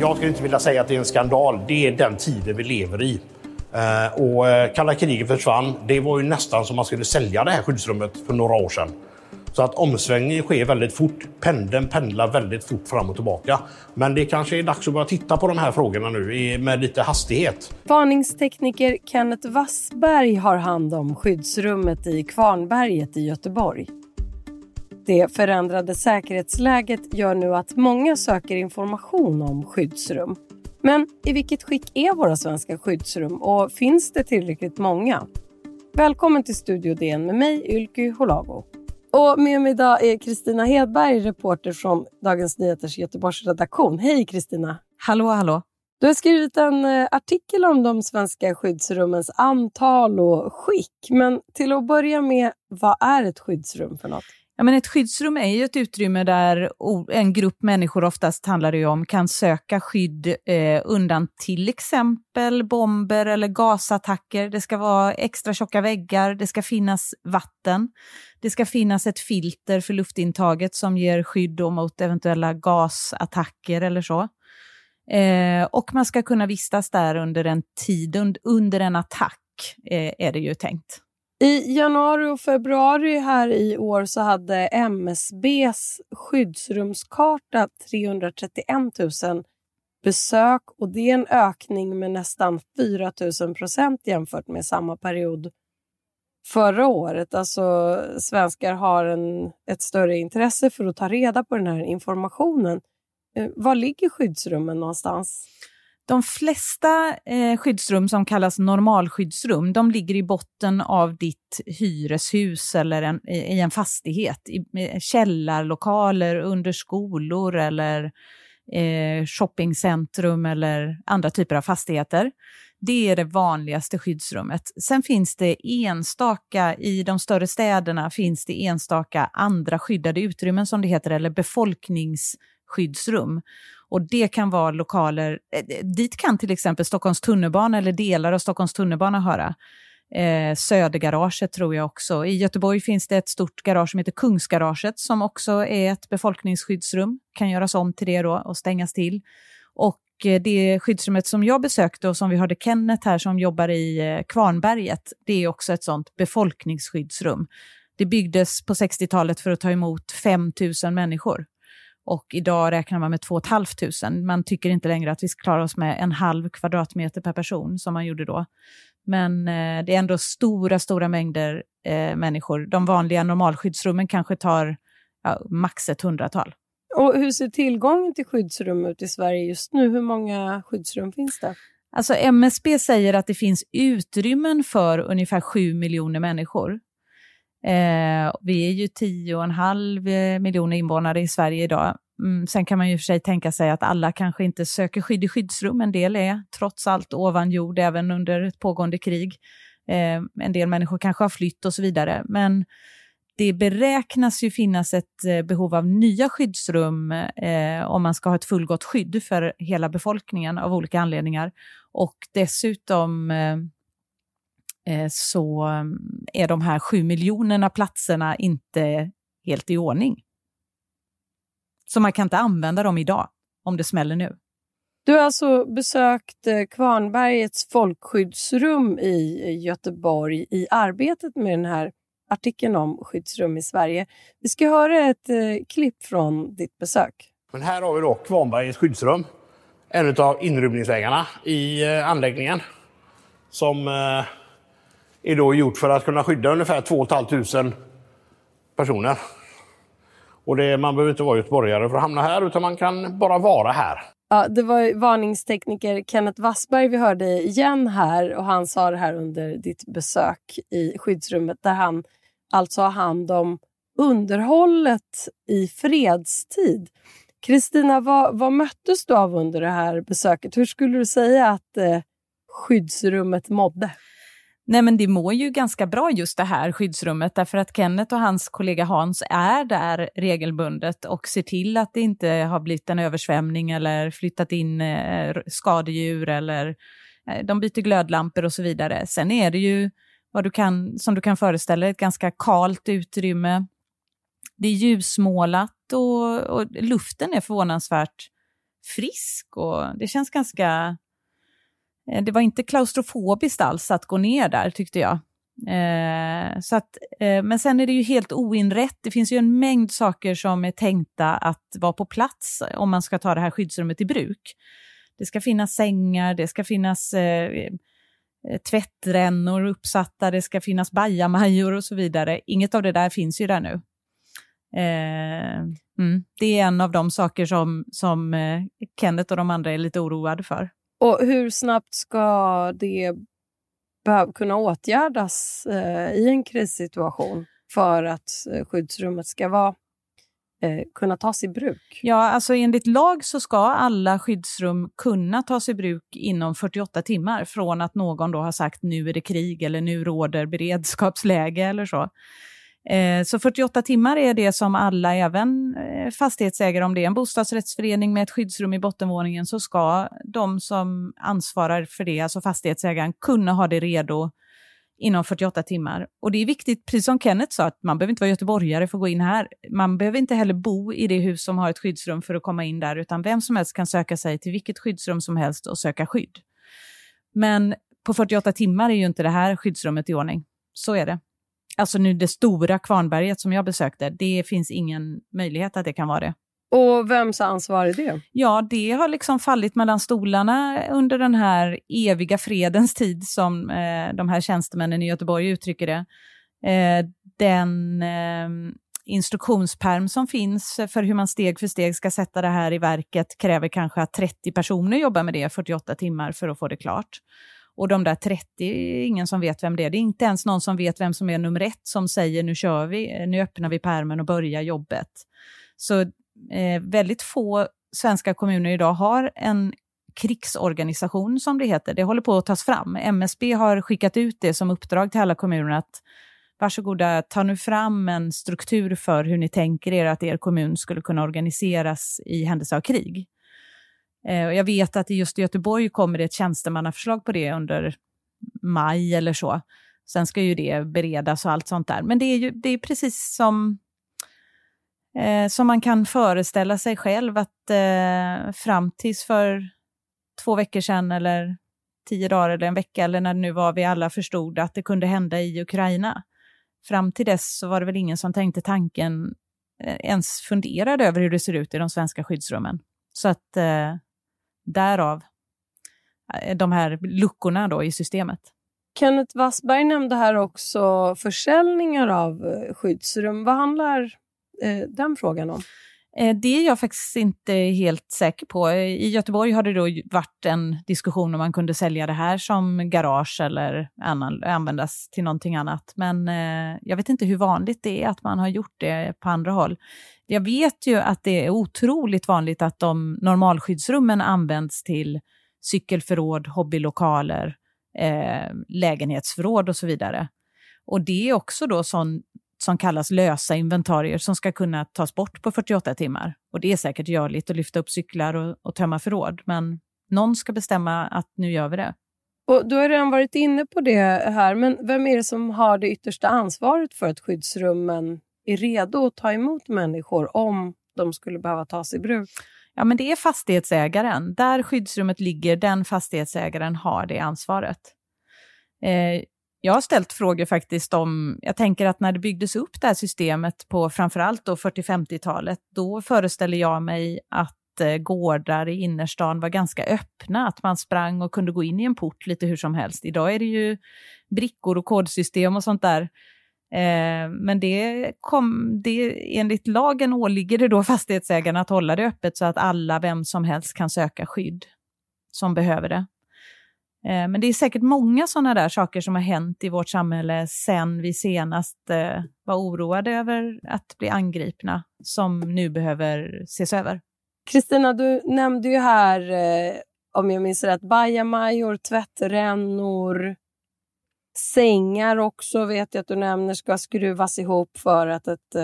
Jag skulle inte vilja säga att det är en skandal. Det är den tiden vi lever i. Eh, och eh, kalla kriget försvann. Det var ju nästan som man skulle sälja det här skyddsrummet för några år sedan. Så att omsvängningen sker väldigt fort. Pendeln pendlar väldigt fort fram och tillbaka. Men det kanske är dags att börja titta på de här frågorna nu med lite hastighet. Varningstekniker Kenneth Wassberg har hand om skyddsrummet i Kvarnberget i Göteborg. Det förändrade säkerhetsläget gör nu att många söker information om skyddsrum. Men i vilket skick är våra svenska skyddsrum och finns det tillräckligt många? Välkommen till Studio DN med mig, Ylky Holago. Och med mig idag är Kristina Hedberg, reporter från Dagens Nyheters Göteborgsredaktion. Hej Kristina! Hallå, hallå! Du har skrivit en eh, artikel om de svenska skyddsrummens antal och skick. Men till att börja med, vad är ett skyddsrum för något? Ja, men ett skyddsrum är ju ett utrymme där en grupp människor, oftast handlar det om, kan söka skydd eh, undan till exempel bomber eller gasattacker. Det ska vara extra tjocka väggar, det ska finnas vatten, det ska finnas ett filter för luftintaget som ger skydd mot eventuella gasattacker eller så. Eh, och man ska kunna vistas där under en tid, under en attack eh, är det ju tänkt. I januari och februari här i år så hade MSBs skyddsrumskarta 331 000 besök och det är en ökning med nästan 4 000 procent jämfört med samma period förra året. Alltså, svenskar har en, ett större intresse för att ta reda på den här informationen. Eh, var ligger skyddsrummen någonstans? De flesta eh, skyddsrum som kallas normalskyddsrum, de ligger i botten av ditt hyreshus eller en, i en fastighet. I källarlokaler, under skolor eller eh, shoppingcentrum eller andra typer av fastigheter. Det är det vanligaste skyddsrummet. Sen finns det enstaka, i de större städerna finns det enstaka andra skyddade utrymmen som det heter, eller befolknings skyddsrum Och det kan vara lokaler, eh, dit kan till exempel Stockholms tunnelbana eller delar av Stockholms tunnelbana höra. Eh, Södergaraget tror jag också. I Göteborg finns det ett stort garage som heter Kungsgaraget som också är ett befolkningsskyddsrum. Kan göras om till det då och stängas till. Och eh, det skyddsrummet som jag besökte och som vi hörde Kenneth här som jobbar i eh, Kvarnberget, det är också ett sånt befolkningsskyddsrum. Det byggdes på 60-talet för att ta emot 5 000 människor. Och idag räknar man med 2 500. Man tycker inte längre att vi ska klara oss med en halv kvadratmeter per person som man gjorde då. Men eh, det är ändå stora, stora mängder eh, människor. De vanliga normalskyddsrummen kanske tar ja, max ett hundratal. Och hur ser tillgången till skyddsrum ut i Sverige just nu? Hur många skyddsrum finns det? Alltså MSB säger att det finns utrymmen för ungefär 7 miljoner människor. Eh, vi är ju 10,5 eh, miljoner invånare i Sverige idag. Mm, sen kan man ju för sig tänka sig att alla kanske inte söker skydd i skyddsrum. En del är trots allt ovan jord även under ett pågående krig. Eh, en del människor kanske har flytt och så vidare. Men det beräknas ju finnas ett eh, behov av nya skyddsrum eh, om man ska ha ett fullgott skydd för hela befolkningen av olika anledningar. Och dessutom Eh, så mm, är de här sju miljonerna platserna inte helt i ordning. Så man kan inte använda dem idag, om det smäller nu. Du har alltså besökt eh, Kvarnbergets folkskyddsrum i Göteborg i arbetet med den här artikeln om skyddsrum i Sverige. Vi ska höra ett eh, klipp från ditt besök. Men här har vi då Kvarnbergets skyddsrum. En av inrymningsvägarna i anläggningen. Som är då gjort för att kunna skydda ungefär 2 500 personer. Och det, man behöver inte vara göteborgare för att hamna här, utan man kan bara vara här. Ja, det var varningstekniker Kenneth Wassberg vi hörde igen här och han sa det här under ditt besök i skyddsrummet där han alltså har hand om underhållet i fredstid. Kristina, vad, vad möttes du av under det här besöket? Hur skulle du säga att eh, skyddsrummet mådde? Nej men det mår ju ganska bra just det här skyddsrummet därför att Kenneth och hans kollega Hans är där regelbundet och ser till att det inte har blivit en översvämning eller flyttat in eh, skadedjur eller eh, de byter glödlampor och så vidare. Sen är det ju vad du kan, som du kan föreställa dig, ett ganska kalt utrymme. Det är ljusmålat och, och luften är förvånansvärt frisk och det känns ganska Eh, det var inte klaustrofobiskt alls att gå ner där tyckte jag. Eh, så att, eh, men sen är det ju helt oinrätt. Det finns ju en mängd saker som är tänkta att vara på plats om man ska ta det här skyddsrummet i bruk. Det ska finnas sängar, det ska finnas eh, eh tvättrännor uppsatta, det ska finnas bajamajor och så vidare. Inget av det där finns ju där nu. Eh, mm, det är en av de saker som, som eh, Kenneth och de andra är lite oroade för. Och hur snabbt ska det kunna åtgärdas eh, i en krissituation för att eh, skyddsrummet ska vara, eh, kunna tas i bruk? Ja, alltså enligt lag så ska alla skyddsrum kunna tas i bruk inom 48 timmar från att någon då har sagt nu är det krig eller nu råder beredskapsläge eller så. Eh, så 48 timmar är det som alla, även eh, fastighetsägare, om det är en bostadsrättsförening med ett skyddsrum i bottenvåningen, så ska de som ansvarar för det, alltså fastighetsägaren, kunna ha det redo inom 48 timmar. Och det är viktigt, precis som Kenneth sa, att man behöver inte vara göteborgare för att gå in här. Man behöver inte heller bo i det hus som har ett skyddsrum för att komma in där, utan vem som helst kan söka sig till vilket skyddsrum som helst och söka skydd. Men på 48 timmar är ju inte det här skyddsrummet i ordning. Så är det alltså nu det stora Kvarnberget som jag besökte, det finns ingen möjlighet att det kan vara det. Och vems ansvar är det? Ja, det har liksom fallit mellan stolarna under den här eviga fredens tid som eh, de här tjänstemännen i Göteborg uttrycker det. Eh, den eh, instruktionsperm som finns för hur man steg för steg ska sätta det här i verket kräver kanske att 30 personer jobbar med det 48 timmar för att få det klart. Och de där 30, är ingen som vet vem det är. Det är inte ens någon som vet vem som är nummer ett som säger nu kör vi, eh, nu öppnar vi pärmen och börjar jobbet. Så eh, väldigt få svenska kommuner idag har en krigsorganisation som det heter. Det håller på att tas fram. MSB har skickat ut det som uppdrag till alla kommuner att varsågoda, ta nu fram en struktur för hur ni tänker er att er kommun skulle kunna organiseras i händelse av krig. Eh, jag vet att i Göteborg kommer det ett tjänstemannaförslag på det under maj eller så. Sen ska ju det beredas och allt sånt där. Men det är ju det är precis som, eh, som man kan föreställa sig själv att eh, fram tills för två veckor sedan eller tio dagar eller en vecka eller när det nu var vi alla förstod att det kunde hända i Ukraina. Fram till dess så var det väl ingen som tänkte tanken, eh, ens funderade över hur det ser ut i de svenska skyddsrummen. Så att eh, Därav eh, de här luckorna då i systemet. Kenneth Wassberg nämnde här också försäljningar av eh, skyddsrum. Vad handlar eh, den frågan om? Eh, det är jag faktiskt inte helt säker på. I Göteborg har det då varit en diskussion om man kunde sälja det här som garage eller annan, användas till någonting annat. Men eh, jag vet inte hur vanligt det är att man har gjort det på andra håll. Jag vet ju att det är otroligt vanligt att de normalskyddsrummen används till cykelförråd, hobbylokaler, eh, lägenhetsförråd och så vidare. Och det är också då sån som kallas lösa inventarier som ska kunna tas bort på 48 timmar. Och det är säkert görligt att lyfta upp cyklar och, och tömma förråd, men någon ska bestämma att nu gör vi det. Och du har redan varit inne på det här, men vem är det som har det yttersta ansvaret för att skyddsrummen är redo att ta emot människor om de skulle behöva tas i bruk? Ja, men det är fastighetsägaren. Där skyddsrummet ligger, den fastighetsägaren har det ansvaret. Eh, jag har ställt frågor faktiskt om, jag tänker att när det byggdes upp det här systemet på framförallt 40-50-talet, då föreställer jag mig att eh, gårdar i innerstan var ganska öppna, att man sprang och kunde gå in i en port lite hur som helst. Idag är det ju brickor och kodsystem och sånt där. Eh, men det kom, det, enligt lagen åligger det då fastighetsägarna att hålla det öppet så att alla, vem som helst, kan söka skydd som behöver det. Eh, men det är säkert många sådana där saker som har hänt i vårt samhälle sen vi senast eh, var oroade över att bli angripna, som nu behöver ses över. Kristina, du nämnde ju här, eh, om jag minns rätt, bajamajor, tvättrännor. Sängar också vet jag att du nämner ska skruvas ihop för att ett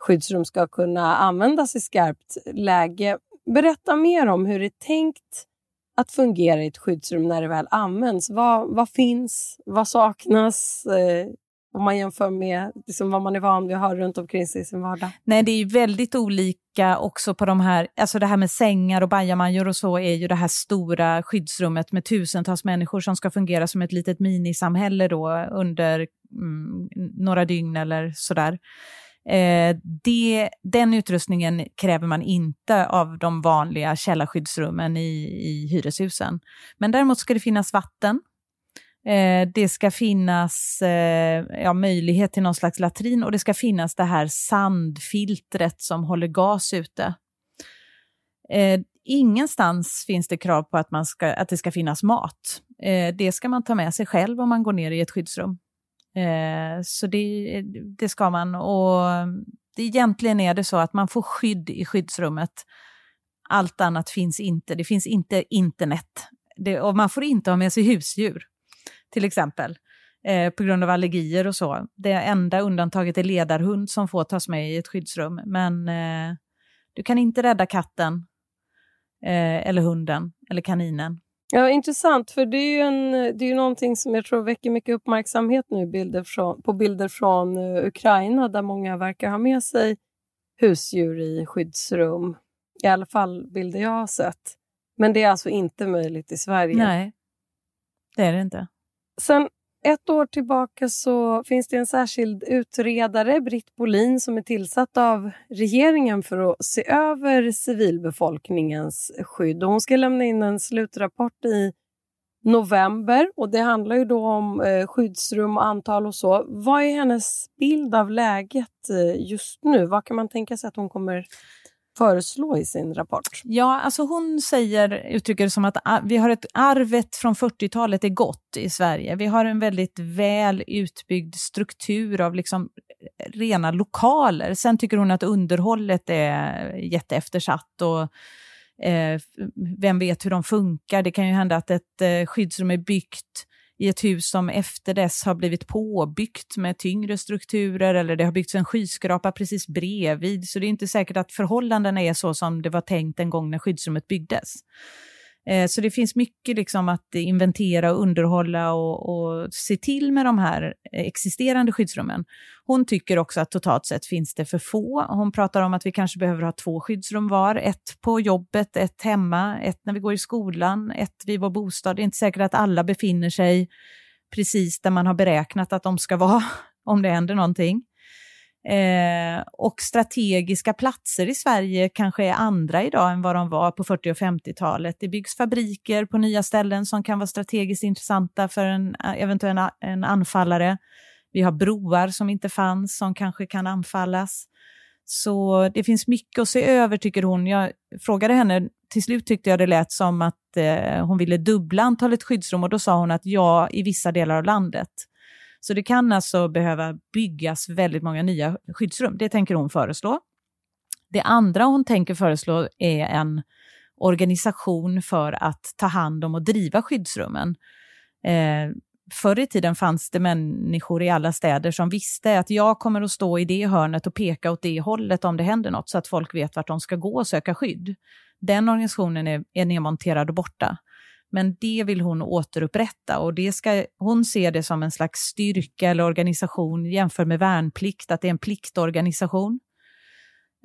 skyddsrum ska kunna användas i skarpt läge. Berätta mer om hur det är tänkt att fungera i ett skyddsrum när det väl används. Vad, vad finns? Vad saknas? Eh, om man jämför med liksom vad man är van vid att ha runt omkring sig i sin vardag? Nej, det är väldigt olika också på de här, alltså det här med sängar och bajamajor och så är ju det här stora skyddsrummet med tusentals människor som ska fungera som ett litet minisamhälle då under mm, några dygn eller sådär. Eh, det, den utrustningen kräver man inte av de vanliga källarskyddsrummen i, i hyreshusen. Men däremot ska det finnas vatten Eh, det ska finnas eh, ja, möjlighet till någon slags latrin och det ska finnas det här sandfiltret som håller gas ute. Eh, ingenstans finns det krav på att, man ska, att det ska finnas mat. Eh, det ska man ta med sig själv om man går ner i ett skyddsrum. Eh, så det, det ska man. Och det, egentligen är det så att man får skydd i skyddsrummet. Allt annat finns inte. Det finns inte internet. Det, och man får inte ha med sig husdjur till exempel, eh, på grund av allergier och så. Det enda undantaget är ledarhund som får tas med i ett skyddsrum, men eh, du kan inte rädda katten eh, eller hunden eller kaninen. Ja, intressant, för det är ju, en, det är ju någonting som jag tror väcker mycket uppmärksamhet nu bilder från, på bilder från uh, Ukraina där många verkar ha med sig husdjur i skyddsrum. I alla fall bilder jag har sett. Men det är alltså inte möjligt i Sverige? Nej, det är det inte. Sen ett år tillbaka så finns det en särskild utredare, Britt Bolin, som är tillsatt av regeringen för att se över civilbefolkningens skydd. Och hon ska lämna in en slutrapport i november och det handlar ju då om eh, skyddsrum och antal och så. Vad är hennes bild av läget eh, just nu? Vad kan man tänka sig att hon kommer föreslå i sin rapport? Ja, alltså hon säger, uttrycker det som att ah, vi har ett arvet från 40-talet är gott i Sverige. Vi har en väldigt väl utbyggd struktur av liksom eh, rena lokaler. Sen tycker hon att underhållet är jätteeftersatt och eh, vem vet hur de funkar. Det kan ju hända att ett eh, skyddsrum är byggt i ett hus som efter dess har blivit påbyggt med tyngre strukturer eller det har byggts en skyskrapa precis bredvid. Så det är inte säkert att förhållandena är så som det var tänkt en gång när skyddsrummet byggdes. Eh, så det finns mycket liksom att inventera och underhålla och, och, se till med de här existerande skyddsrummen. Hon tycker också att totalt sett finns det för få. Hon pratar om att vi kanske behöver ha två skyddsrum var. Ett på jobbet, ett hemma, ett när vi går i skolan, ett vid vår bostad. Det är inte säkert att alla befinner sig precis där man har beräknat att de ska vara om det händer någonting. Eh, och strategiska platser i Sverige kanske är andra idag än vad de var på 40 och 50-talet. Det byggs fabriker på nya ställen som kan vara strategiskt intressanta för en eh, eventuell en anfallare. Vi har broar som inte fanns som kanske kan anfallas. Så det finns mycket att se över tycker hon. Jag frågade henne, till slut tyckte jag det lät som att eh, hon ville dubbla antalet skyddsrum och då sa hon att ja, i vissa delar av landet. Så det kan alltså behöva byggas väldigt många nya skyddsrum. Det tänker hon föreslå. Det andra hon tänker föreslå är en organisation för att ta hand om och driva skyddsrummen. Eh, förr i tiden fanns det människor i alla städer som visste att jag kommer att stå i det hörnet och peka åt det hållet om det händer något, så att folk vet vart de ska gå och söka skydd. Den organisationen är, är nedmonterad och borta. Men det vill hon återupprätta och det ska, hon ser det som en slags styrka eller organisation jämfört med värnplikt, att det är en pliktorganisation.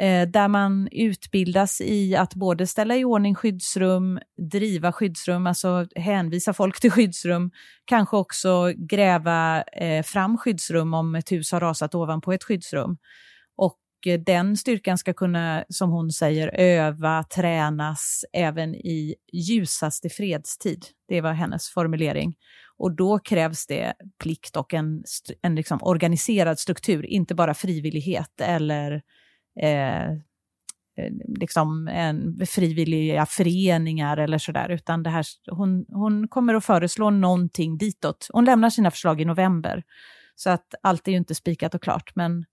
Eh, där man utbildas i att både ställa i ordning skyddsrum, driva skyddsrum, alltså hänvisa folk till skyddsrum, kanske också gräva eh, fram skyddsrum om ett hus har rasat ovanpå ett skyddsrum. Och den styrkan ska kunna, som hon säger, öva, tränas även i ljusaste fredstid. Det var hennes formulering. Och då krävs det plikt och en, en liksom organiserad struktur, inte bara frivillighet eller eh, eh liksom en frivilliga föreningar eller sådär, utan det här, hon, hon kommer att föreslå någonting ditåt. Hon lämnar sina förslag i november, så att allt är ju inte spikat och klart, men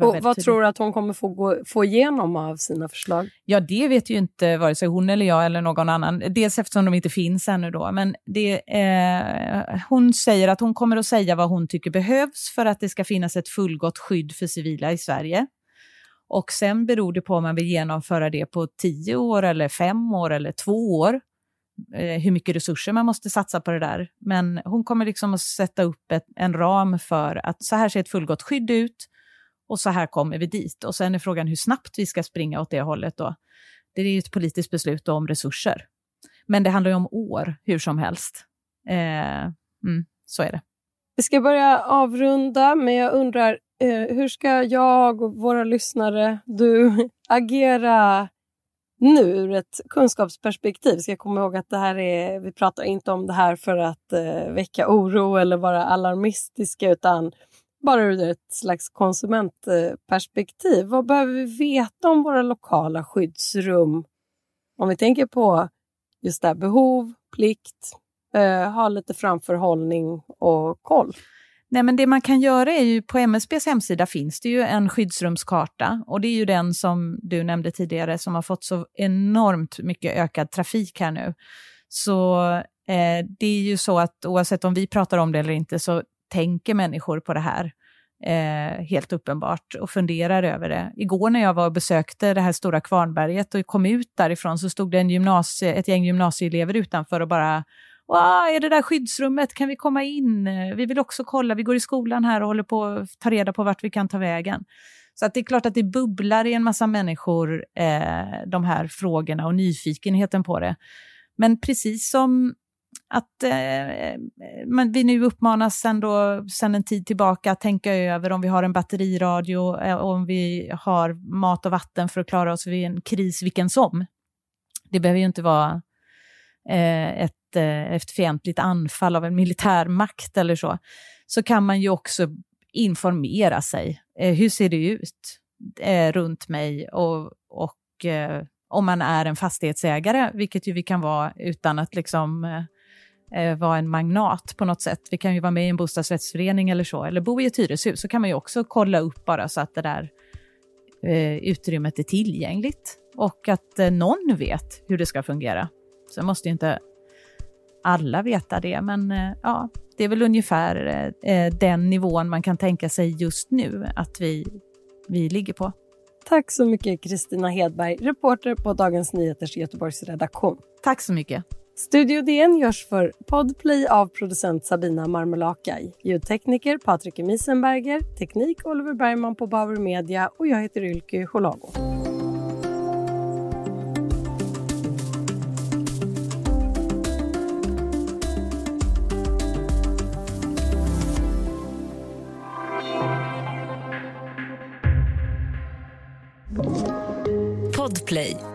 och vad tydligt. tror du att hon kommer få, gå, få igenom av sina förslag? Ja, det vet ju inte vare sig hon eller jag eller någon annan. Dels eftersom de inte finns ännu då. Men det, eh, hon säger att hon kommer att säga vad hon tycker behövs för att det ska finnas ett fullgott skydd för civila i Sverige. Och sen beror det på om man vill genomföra det på tio år eller fem år eller två år. Eh, hur mycket resurser man måste satsa på det där. Men hon kommer liksom att sätta upp ett, en ram för att så här ser ett fullgott skydd ut och så här kommer vi dit. Och sen är frågan hur snabbt vi ska springa åt det hållet då. Det är ju ett politiskt beslut om resurser. Men det handlar ju om år, hur som helst. Eh, mm, så är det. Vi ska börja avrunda, men jag undrar eh, hur ska jag och våra lyssnare, du, agera nu ur ett kunskapsperspektiv. Ska jag komma ihåg att det här är, vi pratar inte om det här för att eh, väcka oro eller vara alarmistiska utan bara ur ett slags konsumentperspektiv. Vad behöver vi veta om våra lokala skyddsrum? Om vi tänker på just det här, behov, plikt, eh, ha lite framförhållning och koll. Nej, men det man kan göra är ju på MSBs hemsida finns det ju en skyddsrumskarta och det är ju den som du nämnde tidigare som har fått så enormt mycket ökad trafik här nu. Så eh, det är ju så att oavsett om vi pratar om det eller inte så tänker människor på det här. Eh, helt uppenbart och funderar över det. Igår när jag var och besökte det här stora Kvarnberget och kom ut därifrån så stod det en gymnasie, ett gäng gymnasieelever utanför och bara Wow, är det där skyddsrummet? Kan vi komma in? Vi vill också kolla. Vi går i skolan här och håller på att ta reda på vart vi kan ta vägen. Så att det är klart att det bubblar i en massa människor, eh, de här frågorna och nyfikenheten på det. Men precis som att eh, men vi nu uppmanas sen, då, sen en tid tillbaka att tänka över om vi har en batteriradio, eh, om vi har mat och vatten för att klara oss vid en kris vilken som. Det behöver ju inte vara Eh, ett, eh, ett fientligt anfall av en militärmakt eller så. Så kan man ju också informera sig. Eh, hur ser det ut eh, runt mig och, och eh, om man är en fastighetsägare, vilket ju vi kan vara utan att liksom eh, eh, vara en magnat på något sätt. Vi kan ju vara med i en bostadsrättsförening eller så, eller bo i ett hyreshus, så kan man ju också kolla upp bara så att det där eh, utrymmet är tillgängligt och att eh, någon vet hur det ska fungera. Sen måste ju inte alla veta det, men eh, ja, det är väl ungefär eh, eh, den nivån man kan tänka sig just nu att vi, vi ligger på. Tack så mycket Kristina Hedberg, reporter på Dagens Nyheters Göteborgs redaktion. Tack så mycket. Studio DN görs för Podplay av producent Sabina Marmelakai, ljudtekniker Patrik Misenberger, teknik Oliver Bergman på Bauer Media och jag heter Ylke Holago. Play.